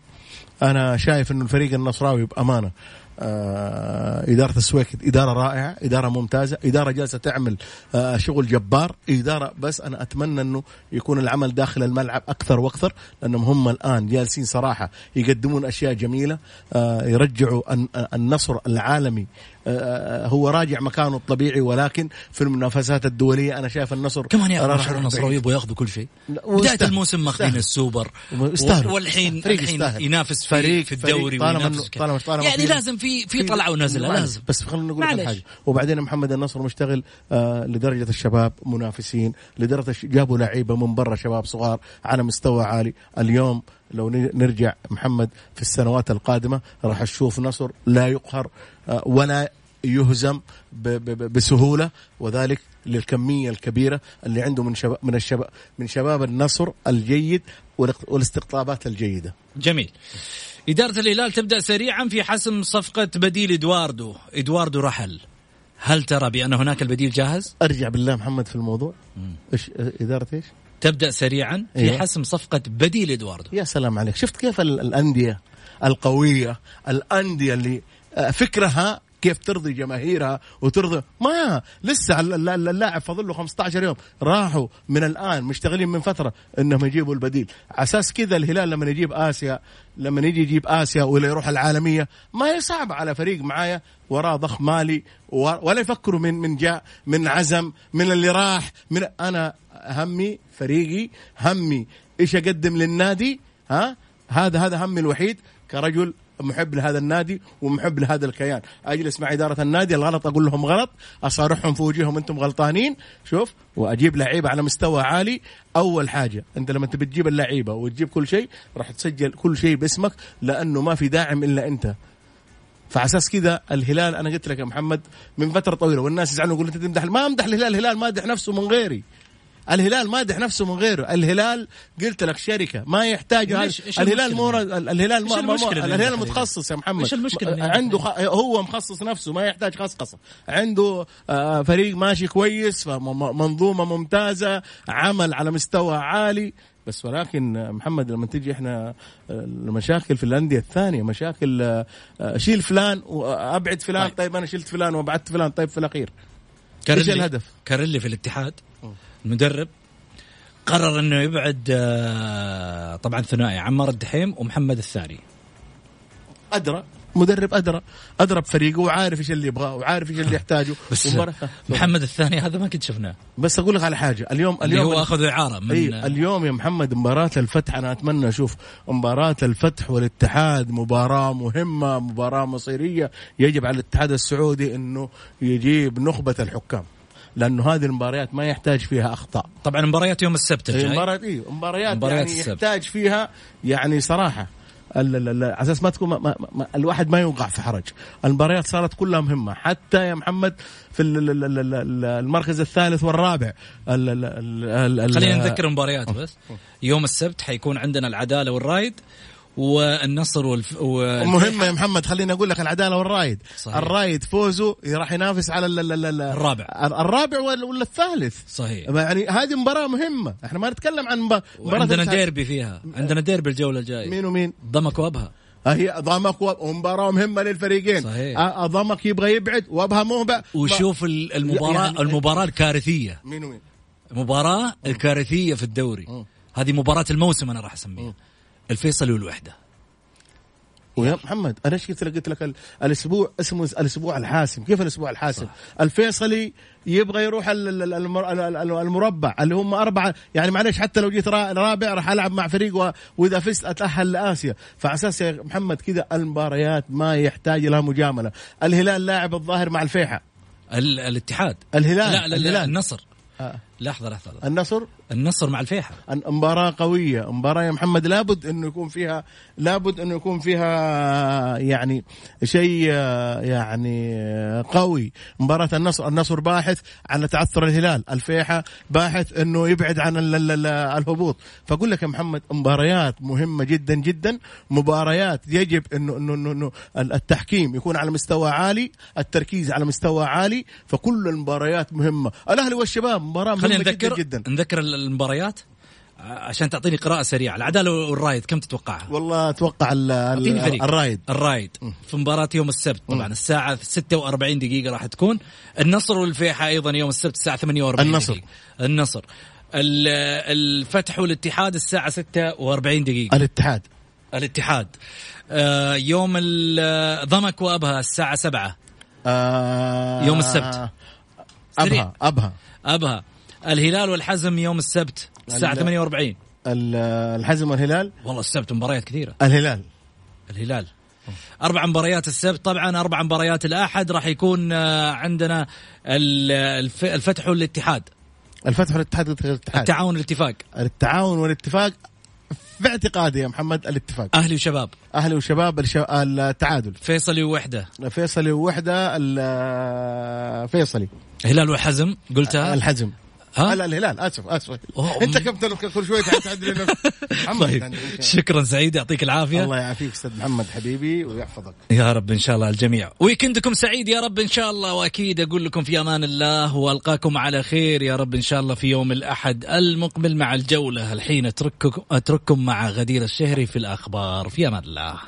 أنا شايف انه الفريق النصراوي بأمانة آه إدارة السويكت إدارة رائعة إدارة ممتازة إدارة جالسة تعمل آه شغل جبار إدارة بس أنا أتمنى أنه يكون العمل داخل الملعب أكثر وأكثر لأنهم هم الآن جالسين صراحة يقدمون أشياء جميلة آه يرجعوا الن- النصر العالمي هو راجع مكانه الطبيعي ولكن في المنافسات الدولية أنا شايف النصر كمان يا راح. النصراوي يبغوا ياخذوا كل شيء بداية. الموسم ماخذين. السوبر يستاهل. والحين فريق الحين يستاهل. ينافس في, فريق- في الدوري فريق طالما. طالما- طالما يعني لازم في في طلعة ونزله لازم بس خلينا نقول لك. حاجة وبعدين محمد النصر مشتغل آه لدرجة الشباب منافسين لدرجة جابوا لعيبة من برا شباب صغار على مستوى عالي اليوم لو نرجع محمد في السنوات القادمة راح نشوف نصر لا يقهر آه ولا يهزم بسهولة وذلك للكمية الكبيرة اللي عنده من شباب من الشباب من شباب النصر الجيد والاستقطابات الجيدة. جميل. إدارة الهلال تبدأ سريعا في حسم صفقة بديل إدواردو. إدواردو رحل. هل ترى بأن هناك البديل جاهز؟ أرجع بالله محمد في الموضوع. إيش آه، إدارة إيش؟ تبدأ سريعا في إيه. حسم صفقة بديل إدواردو. يا سلام عليك. شفت كيف ال- الأندية القوية الأندية اللي آه، فكرها كيف ترضي جماهيرها وترضي ما لسه ال- ال- ال- اللاعب فاضل له 15 يوم. راحوا من الآن مشتغلين من فترة إنهم يجيبوا البديل. على أساس كذا الهلال لما يجيب آسيا لما يجي يجيب آسيا ولا يروح العالمية ما هي صعبه على فريق معايا وراه ضخم مالي ولا يفكروا من من جاء من عزم من اللي راح من أنا همي فريقي همي إيش أقدم للنادي؟ ها؟ هذا هذا همي الوحيد كرجل محب لهذا النادي ومحب لهذا الكيان. أجلس مع إدارة النادي الغلط أقول لهم غلط أصارحهم في وجوههم أنتم غلطانين. شوف وأجيب لعيبة على مستوى عالي. أول حاجة أنت لما تبي تجيب اللعيبة وتجيب كل شيء راح تسجل كل شيء باسمك لأنه ما في داعم إلا أنت. فعلى أساس كذا الهلال أنا قلت لك يا محمد من فترة طويلة والناس يزعلون يقولوا أنت تمدح ما أمدح الهلال الهلال مادح نفسه من غيري. الهلال مادح نفسه من غيره. الهلال قلت لك شركة ما يحتاج الهلال مو؟ الهلال ما ما اللي الهلال متخصص يا محمد. اللي يمدح عنده خ... هو مخصص نفسه ما يحتاج خصخصة. عنده آه، فريق ماشي كويس منظومة ممتازة عمل على مستوى عالي. بس ولكن آه، محمد لما تيجي إحنا آه، المشاكل في الأندية الثانية مشاكل شيل فلان وابعد فلان طيب. طيب أنا شلت فلان وابعدت فلان طيب في الأخير. إيش الهدف؟ كاريلي في الاتحاد؟ المدرب قرر إنه يبعد آه، طبعا ثنائي عمار الدحيم ومحمد الثاني. أدرى مدرب أدرى أدرى بفريقه وعارف إيش اللي يبغاه وعارف إيش اللي [LAUGHS] يحتاجه. بس محمد الثاني هذا ما كنت شفناه. بس أقول لك على حاجة اليوم اليوم هو أخذ إعارة من إي اليوم يا محمد مباراة الفتح أنا أتمنى أشوف مباراة الفتح والاتحاد مباراة مهمة مباراة مصيرية يجب على الاتحاد السعودي إنه يجيب نخبة الحكام. لأنه هذه المباريات ما يحتاج فيها أخطاء. طبعا مباريات يوم السبت إيه، الجاي مباريات إيه مباريات, مباريات يعني السبت. يحتاج فيها يعني صراحة. على أساس ما تكون ما ما ما الواحد ما يوقع في حرج. المباريات صارت كلها مهمة. حتى يا محمد في ال- ال- ال- ال- ال- المركز الثالث والرابع. ال- ال- ال- ال- خلينا نذكر المباريات بس. يوم السبت حيكون عندنا العدالة والرايد والنصر والف... و... مهمة يا محمد خليني أقول لك العدالة والرايد صحيح. الرايد فوزه راح ينافس على ال- ال- ال- ال- الرابع. الرابع ولا الثالث. صحيح. يعني هذه مباراة مهمة. إحنا ما نتكلم عن مبا- مباراة عندنا. ديربي فيها. عندنا ديربي الجولة الجاية. مين ومين؟ ضمك وابها. هي ضمك ومباراه مهمة للفريقين. صحيح. أ- ضمك يبغى يبعد وابها مهبه وشوف ال- المباراه يعني- المباراة الكارثية. مين ومين؟ مباراة الكارثية في الدوري. هذه مباراة الموسم أنا راح أسميها. الفيصلي والوحدة. ويا محمد أنا إيش قلت لك؟ قلت لك ال- الأسبوع اسمه الأسبوع الحاسم. كيف الأسبوع الحاسم؟ الفيصلي يبغى يروح ال- ال- ال- المر- ال- ال- المربع اللي هم أربعة. يعني معلش حتى لو جيت را- رابع راح ألعب مع فريق وإذا فزت أتأهل لآسيا. فعلى أساس يا محمد كذا المباريات ما يحتاج لها مجاملة. الهلال لاعب الظاهر مع الفيحة. ال... الاتحاد. الهلال لا لا, لا الهلال. النصر. آه. لحظة لحظة النصر؟ النصر مع الفيحة. مباراة قوية. مباراة يا محمد لابد إنه يكون فيها لابد إنه يكون فيها يعني شيء يعني قوي. مباراة النصر النصر باحث عن تعثر الهلال. الفيحة باحث إنه يبعد عن ال- ال- ال- الهبوط. فأقول لك يا محمد مباريات مهمة جدا جدا. مباريات يجب انه انه انه, إنه التحكيم يكون على مستوى عالي التركيز على مستوى عالي. فكل المباريات مهمة. الأهلي والشباب مباراة خلينا نذكر جدا نذكر المباريات عشان تعطيني قراءة سريعة. العدالة والرايد كم تتوقعها؟ والله أتوقع ال- ال- أعطيني فريق. الرايد. الرايد. في مباراة يوم السبت طبعا الساعة 46 دقيقة راح تكون. النصر والفيحة أيضا يوم السبت الساعة 48 النصر. دقيقة. النصر. ال- الفتح والاتحاد الساعة 46 دقيقة. الاتحاد. الاتحاد. آه، يوم ال- ضمك وأبها الساعة 7 آه يوم السبت. سريع. ابها أبها. أبها. الهلال والحزم يوم السبت الساعة ال- 48 ال- الحزم والهلال؟ والله السبت مباريات كثيرة. الهلال. الهلال. أربع مباريات السبت. طبعا أربع مباريات الأحد راح يكون آه، عندنا ال- الف- الفتح والاتحاد. الفتح والاتحاد الاتحاد التعاون والاتفاق. التعاون والاتفاق. في اعتقادي يا محمد الاتفاق. أهلي وشباب. أهلي وشباب التعادل. فيصلي ووحدة. فيصلي ووحدة فيصلي. هلال وحزم قلتها. الحزم. ها؟ لا الهلال آسف آسف. [LAUGHS] أنت كابتن كل شوي تعدل نفسك محمد طيب يعني شكرا سعيد يعطيك العافية. الله يعافيك أستاذ محمد حبيبي ويحفظك. يا رب إن شاء الله الجميع. ويكندكم سعيد يا رب إن شاء الله وأكيد أقول لكم في أمان الله وألقاكم على خير يا رب إن شاء الله في يوم الأحد المقبل مع الجولة. الحين أترككم أترككم مع غدير الشهري في الأخبار. في أمان الله.